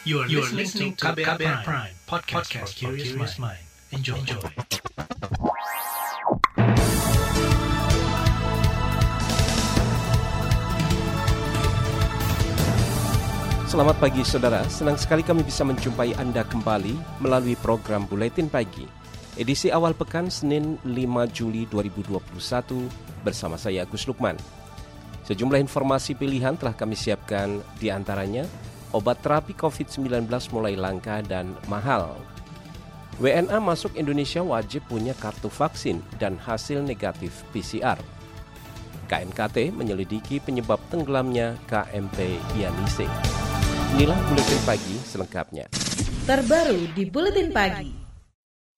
You are, you are listening to KBR, Prime, Prime podcast, podcast for curious mind. Enjoy. Enjoy. Selamat pagi saudara, senang sekali kami bisa menjumpai Anda kembali melalui program Buletin Pagi. Edisi awal pekan Senin 5 Juli 2021 bersama saya Agus Lukman. Sejumlah informasi pilihan telah kami siapkan di antaranya obat terapi COVID-19 mulai langka dan mahal. WNA masuk Indonesia wajib punya kartu vaksin dan hasil negatif PCR. KNKT menyelidiki penyebab tenggelamnya KMP Yanise. Inilah Buletin Pagi selengkapnya. Terbaru di Buletin Pagi.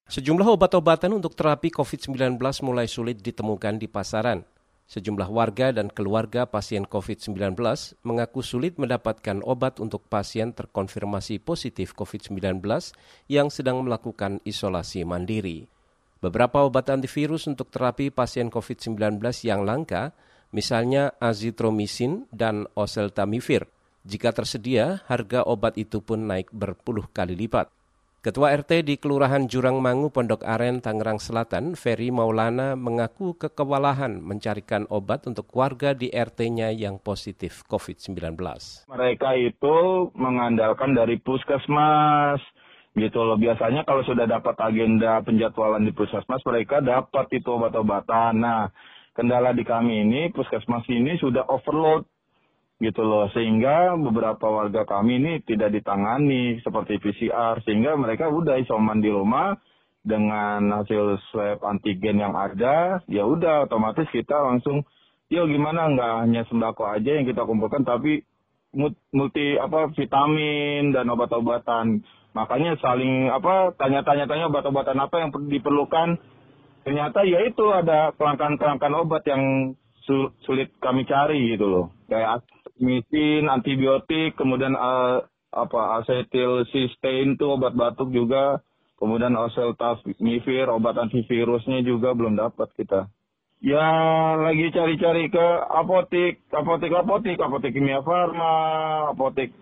Sejumlah obat-obatan untuk terapi COVID-19 mulai sulit ditemukan di pasaran. Sejumlah warga dan keluarga pasien COVID-19 mengaku sulit mendapatkan obat untuk pasien terkonfirmasi positif COVID-19 yang sedang melakukan isolasi mandiri. Beberapa obat antivirus untuk terapi pasien COVID-19 yang langka, misalnya azitromisin dan oseltamivir, jika tersedia, harga obat itu pun naik berpuluh kali lipat. Ketua RT di Kelurahan Jurang Mangu, Pondok Aren, Tangerang Selatan, Ferry Maulana mengaku kekewalahan mencarikan obat untuk warga di RT-nya yang positif COVID-19. Mereka itu mengandalkan dari puskesmas gitu loh. Biasanya kalau sudah dapat agenda penjadwalan di puskesmas, mereka dapat itu obat-obatan. Nah, kendala di kami ini, puskesmas ini sudah overload gitu loh. Sehingga beberapa warga kami ini tidak ditangani seperti PCR sehingga mereka udah isoman di rumah dengan hasil swab antigen yang ada. Ya udah otomatis kita langsung yo gimana? Nggak hanya sembako aja yang kita kumpulkan tapi multi apa vitamin dan obat-obatan. Makanya saling apa tanya-tanya tanya obat-obatan apa yang diperlukan. Ternyata ya itu ada kelangkaan-kelangkaan obat yang sulit kami cari gitu loh. Kayak misin, antibiotik, kemudian uh, apa asetil cysteine itu obat batuk juga, kemudian oseltamivir obat antivirusnya juga belum dapat kita. Ya lagi cari-cari ke apotik, apotik apotik, apotik kimia farma, apotik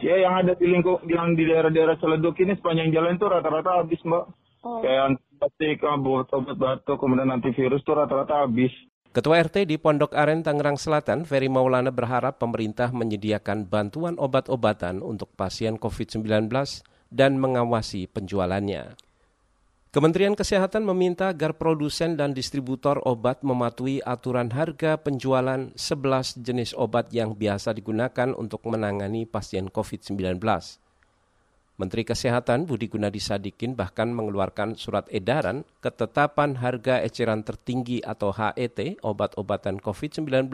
ya yang ada di lingkup yang di daerah-daerah Celeduk ini sepanjang jalan itu rata-rata habis mbak. Oh. Kayak antibiotik, obat batuk, kemudian antivirus itu rata-rata habis. Ketua RT di Pondok Aren, Tangerang Selatan, Ferry Maulana berharap pemerintah menyediakan bantuan obat-obatan untuk pasien COVID-19 dan mengawasi penjualannya. Kementerian Kesehatan meminta agar produsen dan distributor obat mematuhi aturan harga penjualan 11 jenis obat yang biasa digunakan untuk menangani pasien COVID-19. Menteri Kesehatan Budi Gunadi Sadikin bahkan mengeluarkan surat edaran ketetapan harga eceran tertinggi atau HET obat-obatan COVID-19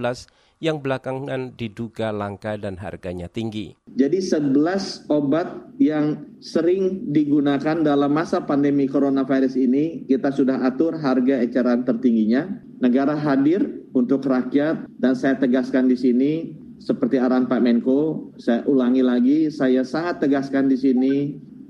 yang belakangan diduga langka dan harganya tinggi. Jadi 11 obat yang sering digunakan dalam masa pandemi coronavirus ini kita sudah atur harga eceran tertingginya. Negara hadir untuk rakyat dan saya tegaskan di sini seperti arahan Pak Menko, saya ulangi lagi, saya sangat tegaskan di sini,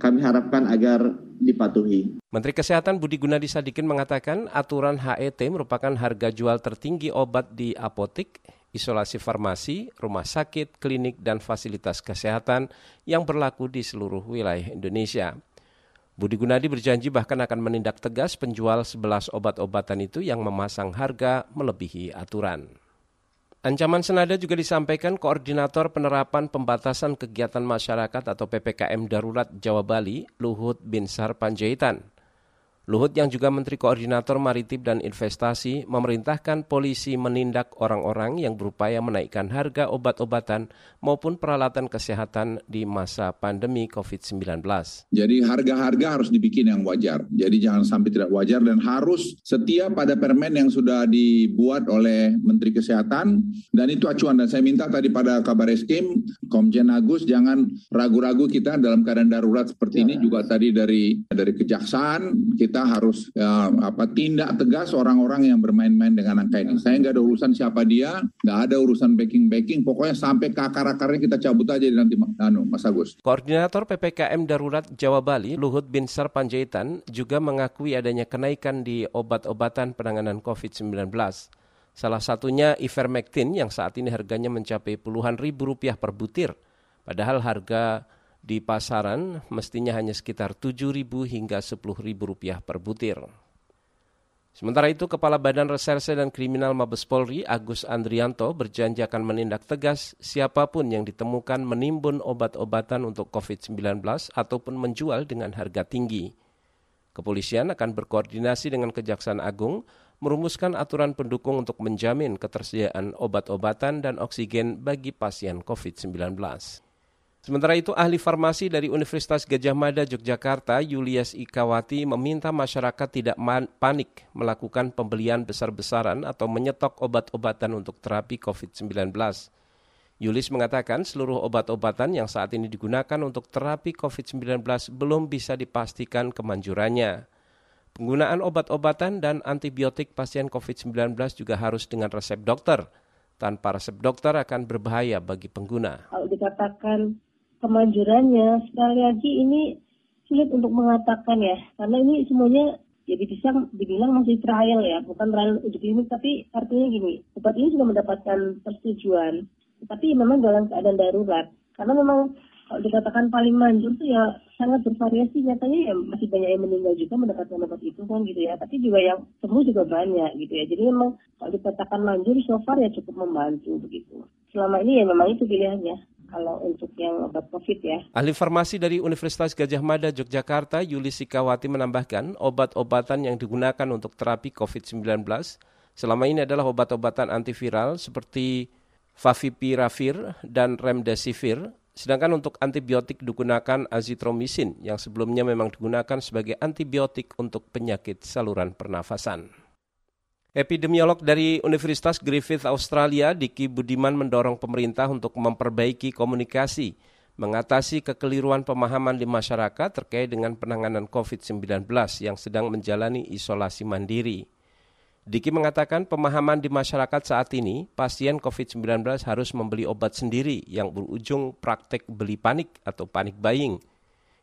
kami harapkan agar dipatuhi. Menteri Kesehatan Budi Gunadi Sadikin mengatakan aturan HET merupakan harga jual tertinggi obat di apotik, isolasi farmasi, rumah sakit, klinik, dan fasilitas kesehatan yang berlaku di seluruh wilayah Indonesia. Budi Gunadi berjanji bahkan akan menindak tegas penjual 11 obat-obatan itu yang memasang harga melebihi aturan. Ancaman senada juga disampaikan Koordinator Penerapan Pembatasan Kegiatan Masyarakat atau PPKM Darurat Jawa Bali, Luhut Binsar Panjaitan. Luhut yang juga Menteri Koordinator Maritim dan Investasi memerintahkan polisi menindak orang-orang yang berupaya menaikkan harga obat-obatan maupun peralatan kesehatan di masa pandemi COVID-19. Jadi harga-harga harus dibikin yang wajar. Jadi jangan sampai tidak wajar dan harus setia pada permen yang sudah dibuat oleh Menteri Kesehatan dan itu acuan dan saya minta tadi pada kabar eskim Komjen Agus jangan ragu-ragu kita dalam keadaan darurat seperti ya. ini juga tadi dari dari kejaksaan kita kita harus ya, apa tindak tegas orang-orang yang bermain-main dengan angka ini. Saya nggak ada urusan siapa dia, nggak ada urusan backing-backing. Pokoknya sampai ke akar-akarnya kita cabut aja nanti anu, Mas Agus. Koordinator PPKM Darurat Jawa Bali, Luhut Binsar Panjaitan, juga mengakui adanya kenaikan di obat-obatan penanganan COVID-19. Salah satunya ivermectin yang saat ini harganya mencapai puluhan ribu rupiah per butir. Padahal harga Di pasaran mestinya hanya sekitar Rp7.000 hingga Rp10.000 per butir. Sementara itu, Kepala Badan Reserse dan Kriminal Mabes Polri, Agus Andrianto, berjanji akan menindak tegas siapa pun yang ditemukan menimbun obat-obatan untuk COVID-19 ataupun menjual dengan harga tinggi. Kepolisian akan berkoordinasi dengan Kejaksaan Agung merumuskan aturan pendukung untuk menjamin ketersediaan obat-obatan dan oksigen bagi pasien COVID-19. Sementara itu, ahli farmasi dari Universitas Gajah Mada Yogyakarta, Julius Ikawati, meminta masyarakat tidak panik melakukan pembelian besar-besaran atau menyetok obat-obatan untuk terapi COVID-19. Yulis mengatakan seluruh obat-obatan yang saat ini digunakan untuk terapi COVID-19 belum bisa dipastikan kemanjurannya. Penggunaan obat-obatan dan antibiotik pasien COVID-19 juga harus dengan resep dokter. Tanpa resep dokter akan berbahaya bagi pengguna. Kalau dikatakan kemanjurannya sekali lagi ini sulit untuk mengatakan ya. Karena ini semuanya jadi bisa dibilang masih trial ya. Bukan trial uji klinik tapi artinya gini. Obat ini sudah mendapatkan persetujuan. Tapi memang dalam keadaan darurat. Karena memang kalau dikatakan paling manjur tuh ya sangat bervariasi. Nyatanya ya masih banyak yang meninggal juga mendapatkan obat itu kan gitu ya. Tapi juga yang sembuh juga banyak gitu ya. Jadi memang kalau dikatakan manjur so far ya cukup membantu begitu. Selama ini ya memang itu pilihannya kalau untuk yang obat COVID ya. Ahli farmasi dari Universitas Gajah Mada Yogyakarta, Yuli Sikawati menambahkan, obat-obatan yang digunakan untuk terapi COVID-19 selama ini adalah obat-obatan antiviral seperti Favipiravir dan Remdesivir, sedangkan untuk antibiotik digunakan azitromisin yang sebelumnya memang digunakan sebagai antibiotik untuk penyakit saluran pernafasan. Epidemiolog dari Universitas Griffith Australia, Diki Budiman mendorong pemerintah untuk memperbaiki komunikasi, mengatasi kekeliruan pemahaman di masyarakat terkait dengan penanganan COVID-19 yang sedang menjalani isolasi mandiri. Diki mengatakan pemahaman di masyarakat saat ini, pasien COVID-19 harus membeli obat sendiri yang berujung praktek beli panik atau panik buying.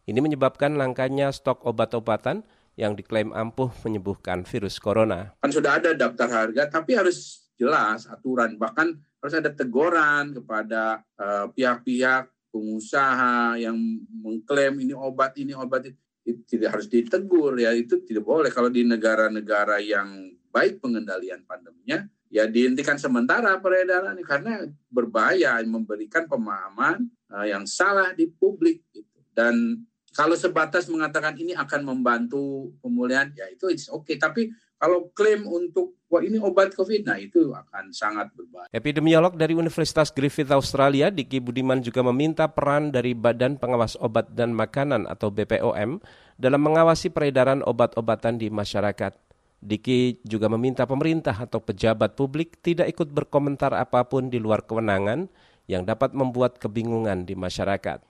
Ini menyebabkan langkanya stok obat-obatan yang diklaim ampuh menyembuhkan virus corona. Kan sudah ada daftar harga, tapi harus jelas aturan. Bahkan harus ada teguran kepada eh, pihak-pihak uh, pengusaha yang mengklaim ini obat, ini obat, itu tidak harus ditegur ya. Itu tidak boleh kalau di negara-negara yang baik pengendalian pandeminya, ya dihentikan sementara peredaran karena berbahaya memberikan pemahaman uh, yang salah di publik gitu. dan kalau sebatas mengatakan ini akan membantu pemulihan, ya itu oke. Okay. Tapi kalau klaim untuk wah ini obat COVID, nah itu akan sangat berbahaya. Epidemiolog dari Universitas Griffith Australia, Diki Budiman juga meminta peran dari Badan Pengawas Obat dan Makanan atau BPOM dalam mengawasi peredaran obat-obatan di masyarakat. Diki juga meminta pemerintah atau pejabat publik tidak ikut berkomentar apa pun di luar kewenangan yang dapat membuat kebingungan di masyarakat.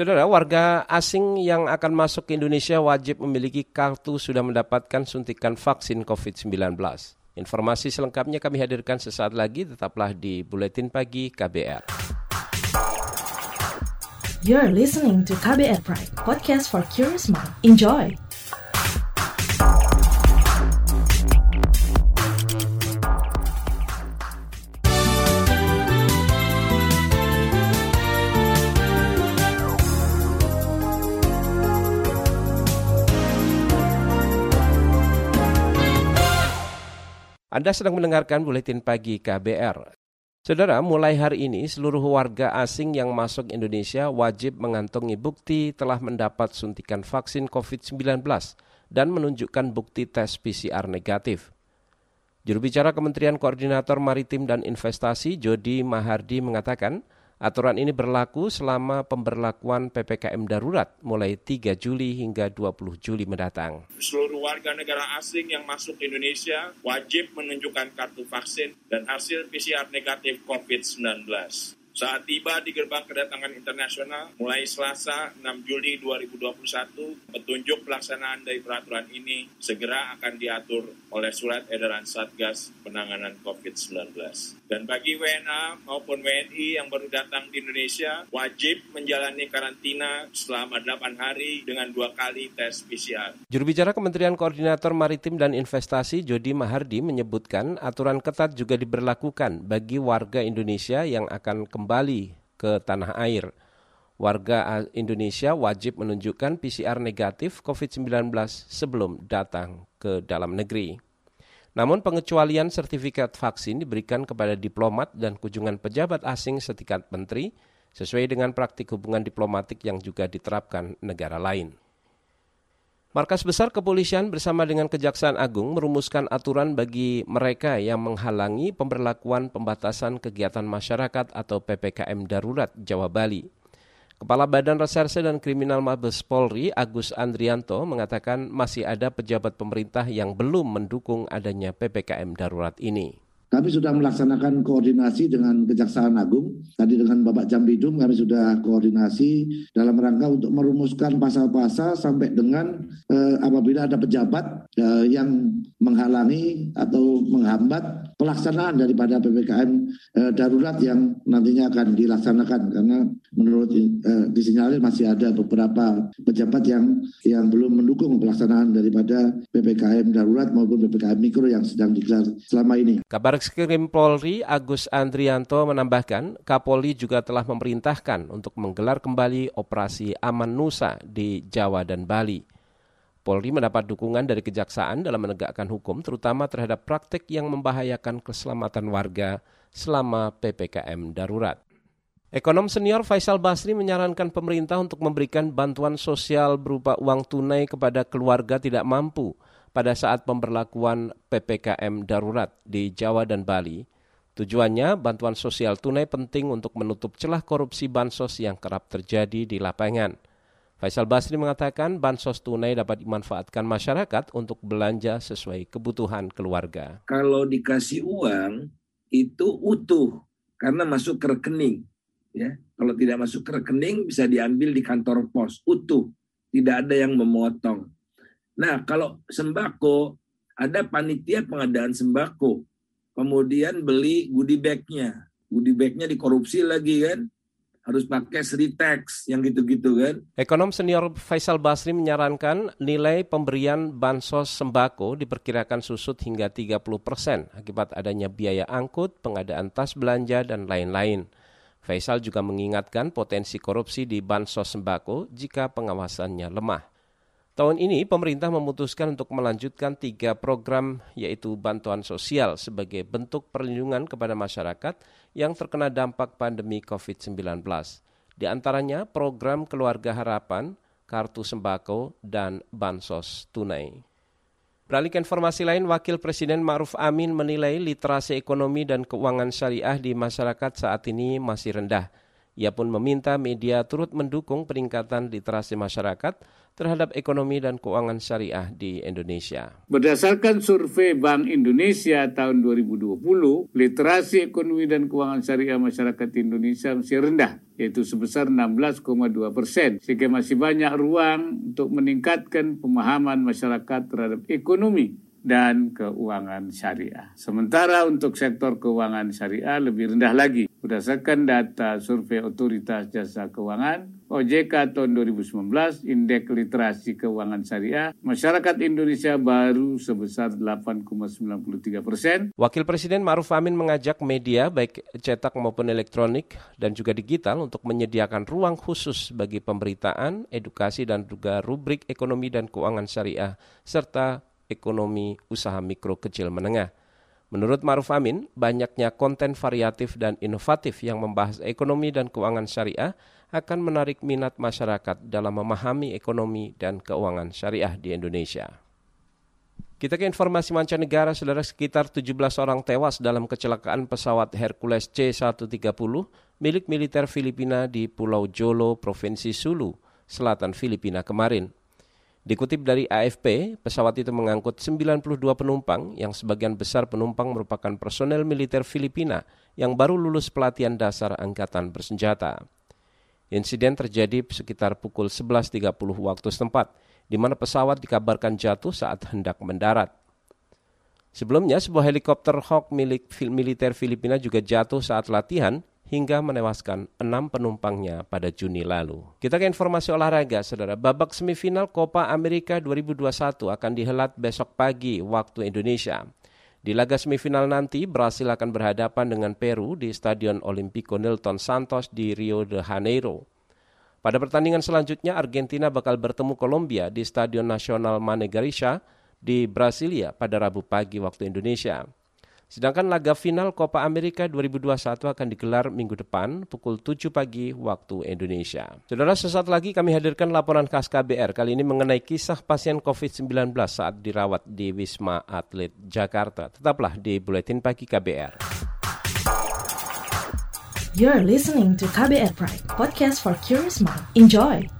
Saudara, warga asing yang akan masuk ke Indonesia wajib memiliki kartu sudah mendapatkan suntikan vaksin COVID-19. Informasi selengkapnya kami hadirkan sesaat lagi, tetaplah di Buletin Pagi KBR. You're listening to KBR Pride, podcast for curious mind. Enjoy! Anda sedang mendengarkan Buletin Pagi KBR. Saudara, mulai hari ini seluruh warga asing yang masuk Indonesia wajib mengantongi bukti telah mendapat suntikan vaksin COVID-19 dan menunjukkan bukti tes PCR negatif. Juru bicara Kementerian Koordinator Maritim dan Investasi Jody Mahardi mengatakan, Aturan ini berlaku selama pemberlakuan PPKM darurat mulai 3 Juli hingga 20 Juli mendatang. Seluruh warga negara asing yang masuk ke Indonesia wajib menunjukkan kartu vaksin dan hasil PCR negatif COVID-19 saat tiba di gerbang kedatangan internasional mulai Selasa 6 Juli 2021, petunjuk pelaksanaan dari peraturan ini segera akan diatur oleh surat edaran Satgas penanganan COVID-19. Dan bagi WNA maupun WNI yang baru datang di Indonesia, wajib menjalani karantina selama 8 hari dengan dua kali tes PCR. Juru bicara Kementerian Koordinator Maritim dan Investasi Jody Mahardi menyebutkan aturan ketat juga diberlakukan bagi warga Indonesia yang akan kembali ke tanah air. Warga Indonesia wajib menunjukkan PCR negatif COVID-19 sebelum datang ke dalam negeri. Namun pengecualian sertifikat vaksin diberikan kepada diplomat dan kunjungan pejabat asing setingkat menteri sesuai dengan praktik hubungan diplomatik yang juga diterapkan negara lain. Markas Besar Kepolisian bersama dengan Kejaksaan Agung merumuskan aturan bagi mereka yang menghalangi pemberlakuan pembatasan kegiatan masyarakat atau PPKM darurat Jawa Bali. Kepala Badan Reserse dan Kriminal Mabes Polri Agus Andrianto mengatakan masih ada pejabat pemerintah yang belum mendukung adanya PPKM darurat ini. Kami sudah melaksanakan koordinasi dengan Kejaksaan Agung. Tadi dengan Bapak Jambidum kami sudah koordinasi dalam rangka untuk merumuskan pasal-pasal sampai dengan eh, apabila ada pejabat eh, yang menghalangi atau menghambat pelaksanaan daripada PPKM eh, darurat yang nantinya akan dilaksanakan karena menurut eh, disinyalir masih ada beberapa pejabat yang yang belum mendukung pelaksanaan daripada PPKM darurat maupun PPKM mikro yang sedang digelar selama ini. Kabar Bareskrim Polri Agus Andrianto menambahkan, Kapolri juga telah memerintahkan untuk menggelar kembali operasi Aman Nusa di Jawa dan Bali. Polri mendapat dukungan dari kejaksaan dalam menegakkan hukum terutama terhadap praktik yang membahayakan keselamatan warga selama PPKM darurat. Ekonom senior Faisal Basri menyarankan pemerintah untuk memberikan bantuan sosial berupa uang tunai kepada keluarga tidak mampu pada saat pemberlakuan PPKM darurat di Jawa dan Bali. Tujuannya, bantuan sosial tunai penting untuk menutup celah korupsi bansos yang kerap terjadi di lapangan. Faisal Basri mengatakan bansos tunai dapat dimanfaatkan masyarakat untuk belanja sesuai kebutuhan keluarga. Kalau dikasih uang itu utuh karena masuk ke rekening. Ya, kalau tidak masuk ke rekening bisa diambil di kantor pos utuh, tidak ada yang memotong. Nah, kalau sembako, ada panitia pengadaan sembako. Kemudian beli goodie bag-nya. Goodie bag-nya dikorupsi lagi kan. Harus pakai tax yang gitu-gitu kan. Ekonom senior Faisal Basri menyarankan nilai pemberian bansos sembako diperkirakan susut hingga 30 persen akibat adanya biaya angkut, pengadaan tas belanja, dan lain-lain. Faisal juga mengingatkan potensi korupsi di bansos sembako jika pengawasannya lemah. Tahun ini pemerintah memutuskan untuk melanjutkan tiga program yaitu bantuan sosial sebagai bentuk perlindungan kepada masyarakat yang terkena dampak pandemi COVID-19. Di antaranya program Keluarga Harapan, Kartu Sembako, dan Bansos Tunai. Beralih ke informasi lain, Wakil Presiden Ma'ruf Amin menilai literasi ekonomi dan keuangan syariah di masyarakat saat ini masih rendah. Ia pun meminta media turut mendukung peningkatan literasi masyarakat terhadap ekonomi dan keuangan syariah di Indonesia. Berdasarkan survei Bank Indonesia tahun 2020, literasi ekonomi dan keuangan syariah masyarakat Indonesia masih rendah, yaitu sebesar 16,2 persen, sehingga masih banyak ruang untuk meningkatkan pemahaman masyarakat terhadap ekonomi dan keuangan syariah. Sementara untuk sektor keuangan syariah lebih rendah lagi. Berdasarkan data survei Otoritas Jasa Keuangan, OJK tahun 2019, Indeks Literasi Keuangan Syariah, masyarakat Indonesia baru sebesar 8,93 persen. Wakil Presiden Maruf Amin mengajak media, baik cetak maupun elektronik dan juga digital untuk menyediakan ruang khusus bagi pemberitaan, edukasi, dan juga rubrik ekonomi dan keuangan syariah, serta ekonomi usaha mikro kecil menengah. Menurut Maruf Amin, banyaknya konten variatif dan inovatif yang membahas ekonomi dan keuangan syariah akan menarik minat masyarakat dalam memahami ekonomi dan keuangan syariah di Indonesia. Kita ke informasi mancanegara, saudara sekitar 17 orang tewas dalam kecelakaan pesawat Hercules C-130 milik militer Filipina di Pulau Jolo, Provinsi Sulu, selatan Filipina kemarin. Dikutip dari AFP, pesawat itu mengangkut 92 penumpang yang sebagian besar penumpang merupakan personel militer Filipina yang baru lulus pelatihan dasar angkatan bersenjata. Insiden terjadi sekitar pukul 11.30 waktu setempat, di mana pesawat dikabarkan jatuh saat hendak mendarat. Sebelumnya, sebuah helikopter Hawk milik militer Filipina juga jatuh saat latihan hingga menewaskan enam penumpangnya pada Juni lalu. Kita ke informasi olahraga, saudara. Babak semifinal Copa America 2021 akan dihelat besok pagi waktu Indonesia. Di laga semifinal nanti, Brasil akan berhadapan dengan Peru di Stadion Olimpico Nilton Santos di Rio de Janeiro. Pada pertandingan selanjutnya, Argentina bakal bertemu Kolombia di Stadion Nasional Mane Garrincha di Brasilia pada Rabu pagi waktu Indonesia. Sedangkan laga final Copa America 2021 akan digelar minggu depan pukul 7 pagi waktu Indonesia. Saudara, sesaat lagi kami hadirkan laporan khas KBR kali ini mengenai kisah pasien COVID-19 saat dirawat di Wisma Atlet Jakarta. Tetaplah di Buletin Pagi KBR. You're listening to KBR Pride, podcast for curious mind. Enjoy!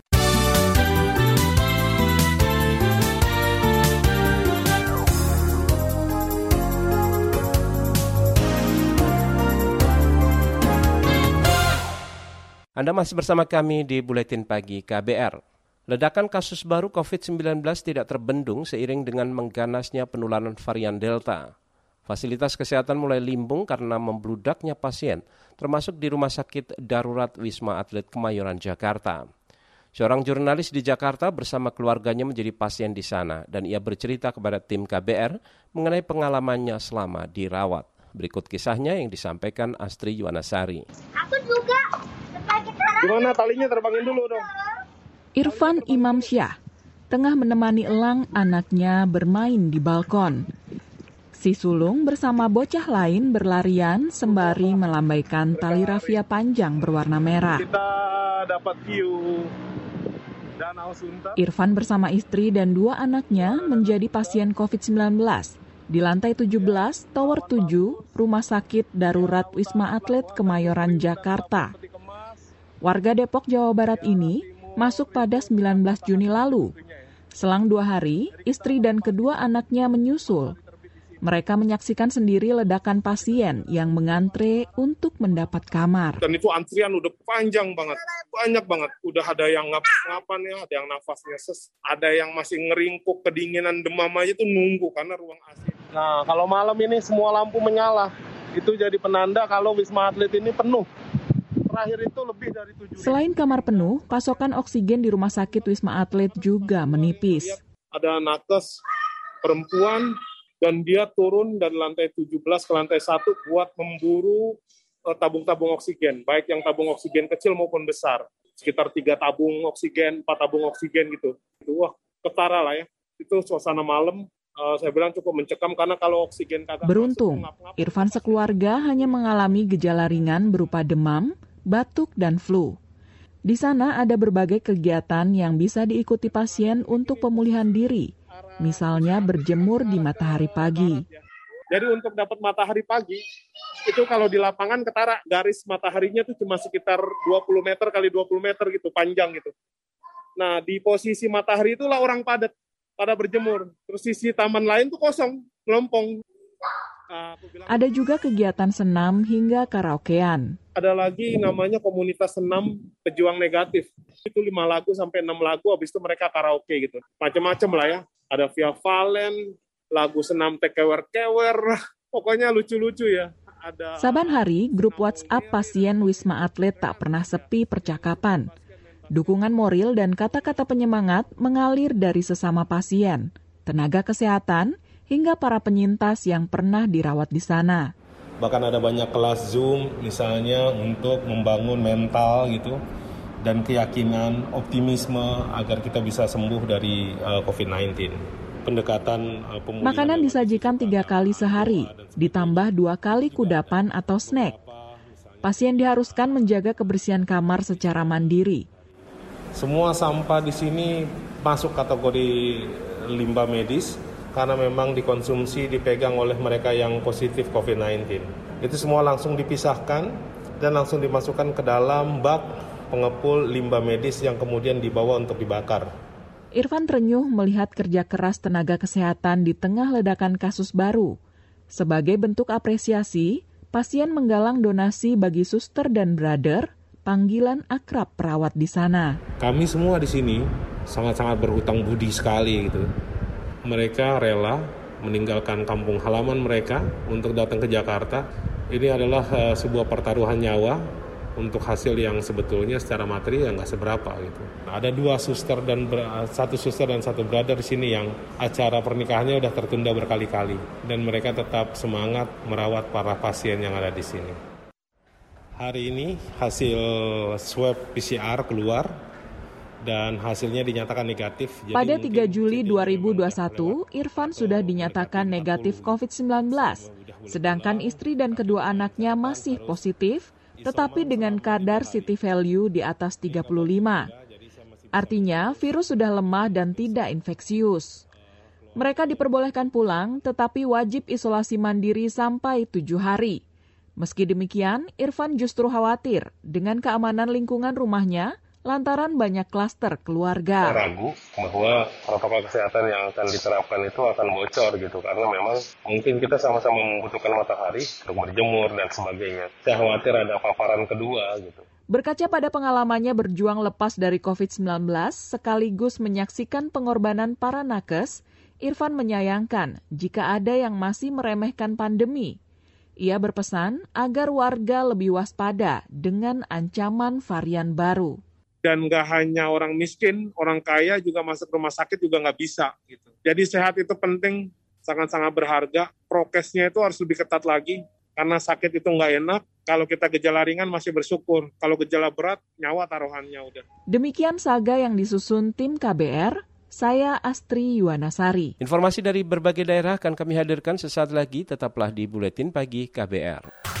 Anda masih bersama kami di Buletin Pagi KBR. Ledakan kasus baru COVID-19 tidak terbendung seiring dengan mengganasnya penularan varian Delta. Fasilitas kesehatan mulai limbung karena membludaknya pasien, termasuk di Rumah Sakit Darurat Wisma Atlet Kemayoran, Jakarta. Seorang jurnalis di Jakarta bersama keluarganya menjadi pasien di sana dan ia bercerita kepada tim KBR mengenai pengalamannya selama dirawat. Berikut kisahnya yang disampaikan Astri Yuwanasari. Aku juga. Gimana talinya terbangin dulu dong. Irfan Imam Syah tengah menemani Elang anaknya bermain di balkon. Si sulung bersama bocah lain berlarian sembari melambaikan tali rafia panjang berwarna merah. Kita dapat view Danau Sunter. Irfan bersama istri dan dua anaknya menjadi pasien COVID-19 di lantai 17, Tower 7, Rumah Sakit Darurat Wisma Atlet Kemayoran, Jakarta. Warga Depok, Jawa Barat ini masuk pada 19 Juni lalu. Selang dua hari, istri dan kedua anaknya menyusul. Mereka menyaksikan sendiri ledakan pasien yang mengantre untuk mendapat kamar. Dan itu antrian udah panjang banget, banyak banget. Udah ada yang ngap-ngapan ya, ada yang nafasnya ses, ada yang masih ngeringkuk, kedinginan, demam aja tuh nunggu karena ruang AC. Nah, kalau malam ini semua lampu menyala, itu jadi penanda kalau Wisma Atlet ini penuh. Terakhir itu lebih dari tujuh. Selain kamar penuh, pasokan oksigen di rumah sakit Wisma Atlet juga menipis. Ada nakes perempuan dan dia turun dari lantai 17 ke lantai 1 buat memburu eh, tabung-tabung oksigen, baik yang tabung oksigen kecil maupun besar. Sekitar tiga tabung oksigen, empat tabung oksigen gitu. Itu wah ketara lah ya. Itu suasana malam eh, saya bilang cukup mencekam karena kalau oksigen kagak Beruntung, Irfan sekeluarga hanya mengalami gejala ringan berupa demam, batuk, dan flu. Di sana ada berbagai kegiatan yang bisa diikuti pasien untuk pemulihan diri, misalnya berjemur di matahari pagi. Jadi untuk dapat matahari pagi, itu kalau di lapangan ketara garis mataharinya tuh cuma sekitar 20 meter kali 20 meter gitu, panjang gitu. Nah, di posisi matahari itulah orang padat pada berjemur. Terus sisi taman lain tuh kosong, melompong. Nah, bilang, Ada juga kegiatan senam hingga karaokean. Ada lagi namanya komunitas senam pejuang negatif. Itu lima lagu sampai enam lagu, habis itu mereka karaoke gitu. Macam-macam lah ya. Ada Via Valen, lagu senam tekewer-kewer, pokoknya lucu-lucu ya. Ada Saban hari, grup WhatsApp pasien Wisma Atlet tak pernah sepi percakapan. Dukungan moral dan kata-kata penyemangat mengalir dari sesama pasien, tenaga kesehatan, hingga para penyintas yang pernah dirawat di sana. Bahkan ada banyak kelas Zoom misalnya untuk membangun mental gitu dan keyakinan, optimisme agar kita bisa sembuh dari uh, COVID-19. Pendekatan uh, Makanan disajikan tiga kali sehari, ditambah dua kali kudapan atau snack. Pasien diharuskan menjaga kebersihan kamar secara mandiri. Semua sampah di sini masuk kategori limbah medis karena memang dikonsumsi dipegang oleh mereka yang positif COVID-19. Itu semua langsung dipisahkan dan langsung dimasukkan ke dalam bak pengepul limbah medis yang kemudian dibawa untuk dibakar. Irfan terenyuh melihat kerja keras tenaga kesehatan di tengah ledakan kasus baru. Sebagai bentuk apresiasi, pasien menggalang donasi bagi suster dan brother, panggilan akrab perawat di sana. Kami semua di sini sangat-sangat berhutang budi sekali gitu. Mereka rela meninggalkan kampung halaman mereka untuk datang ke Jakarta. Ini adalah uh, sebuah pertaruhan nyawa untuk hasil yang sebetulnya secara materi ya nggak seberapa gitu. Ada dua suster dan satu suster dan satu brother di sini yang acara pernikahannya udah tertunda berkali-kali dan mereka tetap semangat merawat para pasien yang ada di sini. Hari ini hasil swab PCR keluar dan hasilnya dinyatakan negatif. Jadi Pada 3 Juli 2021, Irfan sudah dinyatakan negatif COVID-19, sedangkan istri dan kedua anaknya masih positif tetapi dengan kadar city value di atas 35. Artinya, virus sudah lemah dan tidak infeksius. Mereka diperbolehkan pulang, tetapi wajib isolasi mandiri sampai tujuh hari. Meski demikian, Irfan justru khawatir dengan keamanan lingkungan rumahnya lantaran banyak klaster keluarga. Ragu bahwa protokol kesehatan yang akan diterapkan itu akan bocor gitu karena memang mungkin kita sama-sama membutuhkan matahari untuk berjemur dan sebagainya. Saya khawatir ada paparan kedua gitu. Berkaca pada pengalamannya berjuang lepas dari COVID-19 sekaligus menyaksikan pengorbanan para nakes, Irfan menyayangkan jika ada yang masih meremehkan pandemi. Ia berpesan agar warga lebih waspada dengan ancaman varian baru dan nggak hanya orang miskin, orang kaya juga masuk rumah sakit juga nggak bisa. Gitu. Jadi sehat itu penting, sangat-sangat berharga. Prokesnya itu harus lebih ketat lagi, karena sakit itu nggak enak. Kalau kita gejala ringan masih bersyukur, kalau gejala berat nyawa taruhannya udah. Demikian saga yang disusun tim KBR. Saya Astri Yuwanasari. Informasi dari berbagai daerah akan kami hadirkan sesaat lagi. Tetaplah di Buletin Pagi KBR.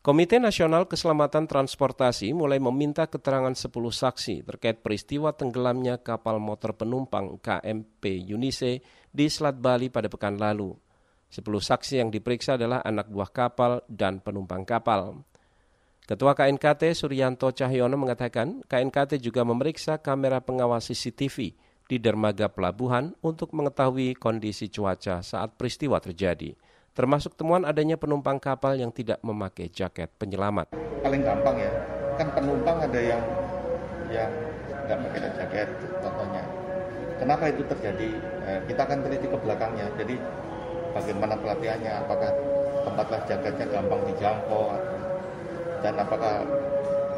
Komite Nasional Keselamatan Transportasi mulai meminta keterangan 10 saksi terkait peristiwa tenggelamnya kapal motor penumpang KMP Yunise di Selat Bali pada pekan lalu. 10 saksi yang diperiksa adalah anak buah kapal dan penumpang kapal. Ketua KNKT Suryanto Cahyono mengatakan KNKT juga memeriksa kamera pengawas CCTV di dermaga pelabuhan untuk mengetahui kondisi cuaca saat peristiwa terjadi termasuk temuan adanya penumpang kapal yang tidak memakai jaket penyelamat. Paling gampang ya, kan penumpang ada yang yang nggak pakai jaket, contohnya. Kenapa itu terjadi? Eh, kita akan teliti ke belakangnya. Jadi bagaimana pelatihannya? Apakah tempat jaketnya gampang dijangkau? Dan apakah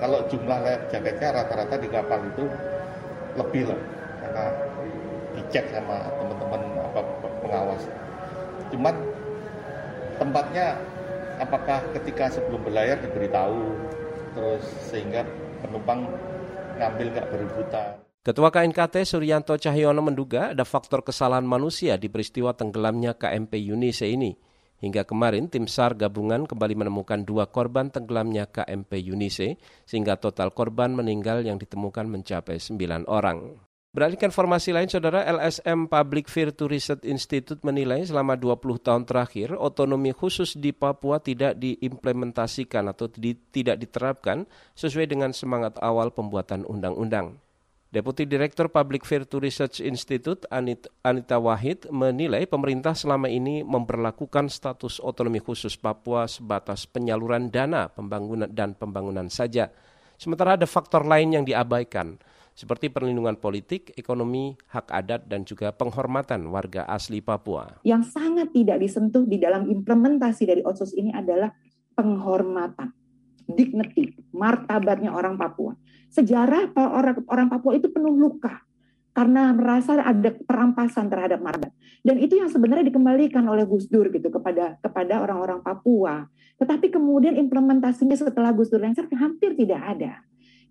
kalau jumlah jaketnya rata-rata di kapal itu lebih lah, karena dicek sama teman-teman apa pengawas. Cuman tempatnya apakah ketika sebelum berlayar diberitahu terus sehingga penumpang ngambil nggak berebutan. Ketua KNKT Suryanto Cahyono menduga ada faktor kesalahan manusia di peristiwa tenggelamnya KMP Yunise ini. Hingga kemarin tim SAR gabungan kembali menemukan dua korban tenggelamnya KMP Yunise sehingga total korban meninggal yang ditemukan mencapai sembilan orang. Beralih ke informasi lain, Saudara LSM Public Virtual Research Institute menilai selama 20 tahun terakhir otonomi khusus di Papua tidak diimplementasikan atau di, tidak diterapkan sesuai dengan semangat awal pembuatan undang-undang. Deputi Direktur Public Virtual Research Institute Anita Wahid menilai pemerintah selama ini memperlakukan status otonomi khusus Papua sebatas penyaluran dana pembangunan dan pembangunan saja. Sementara ada faktor lain yang diabaikan – seperti perlindungan politik, ekonomi, hak adat, dan juga penghormatan warga asli Papua. Yang sangat tidak disentuh di dalam implementasi dari OTSUS ini adalah penghormatan, dignity, martabatnya orang Papua. Sejarah orang, orang Papua itu penuh luka, karena merasa ada perampasan terhadap marga. Dan itu yang sebenarnya dikembalikan oleh Gus Dur gitu kepada kepada orang-orang Papua. Tetapi kemudian implementasinya setelah Gus Dur lengser hampir tidak ada.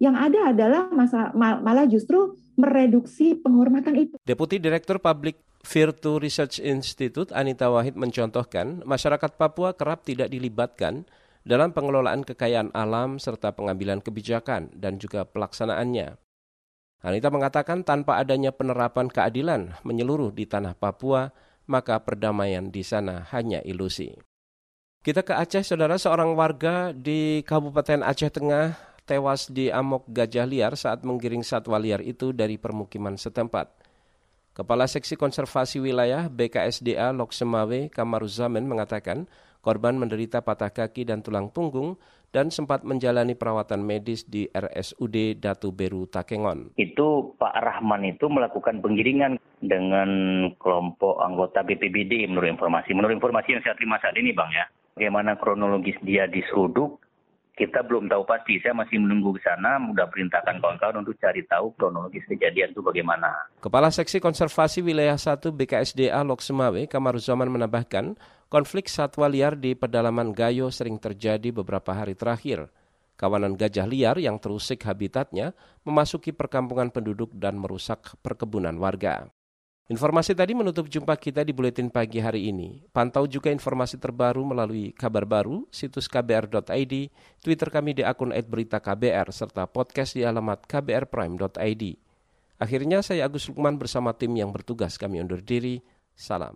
Yang ada adalah masa, malah justru mereduksi penghormatan itu. Deputi Direktur Public Virtu Research Institute Anita Wahid mencontohkan masyarakat Papua kerap tidak dilibatkan dalam pengelolaan kekayaan alam serta pengambilan kebijakan dan juga pelaksanaannya. Anita mengatakan tanpa adanya penerapan keadilan menyeluruh di tanah Papua, maka perdamaian di sana hanya ilusi. Kita ke Aceh, saudara, seorang warga di Kabupaten Aceh Tengah tewas di amok gajah liar saat menggiring satwa liar itu dari permukiman setempat. Kepala Seksi Konservasi Wilayah BKSDA Loksemawe Kamaruzamen mengatakan korban menderita patah kaki dan tulang punggung dan sempat menjalani perawatan medis di RSUD Datu Beru Takengon. Itu Pak Rahman itu melakukan penggiringan dengan kelompok anggota BPBD menurut informasi. Menurut informasi yang saya terima saat ini Bang ya. Bagaimana kronologis dia diseruduk, kita belum tahu pasti. Saya masih menunggu ke sana, mudah perintahkan kawan-kawan untuk cari tahu kronologis kejadian itu bagaimana. Kepala Seksi Konservasi Wilayah 1 BKSDA Lok Semawe, Kamaruzaman menambahkan, Konflik satwa liar di pedalaman Gayo sering terjadi beberapa hari terakhir. Kawanan gajah liar yang terusik habitatnya memasuki perkampungan penduduk dan merusak perkebunan warga. Informasi tadi menutup jumpa kita di Buletin Pagi hari ini. Pantau juga informasi terbaru melalui kabar baru, situs kbr.id, Twitter kami di akun @beritaKBR, serta podcast di alamat kbrprime.id. Akhirnya saya Agus Lukman bersama tim yang bertugas kami undur diri. Salam.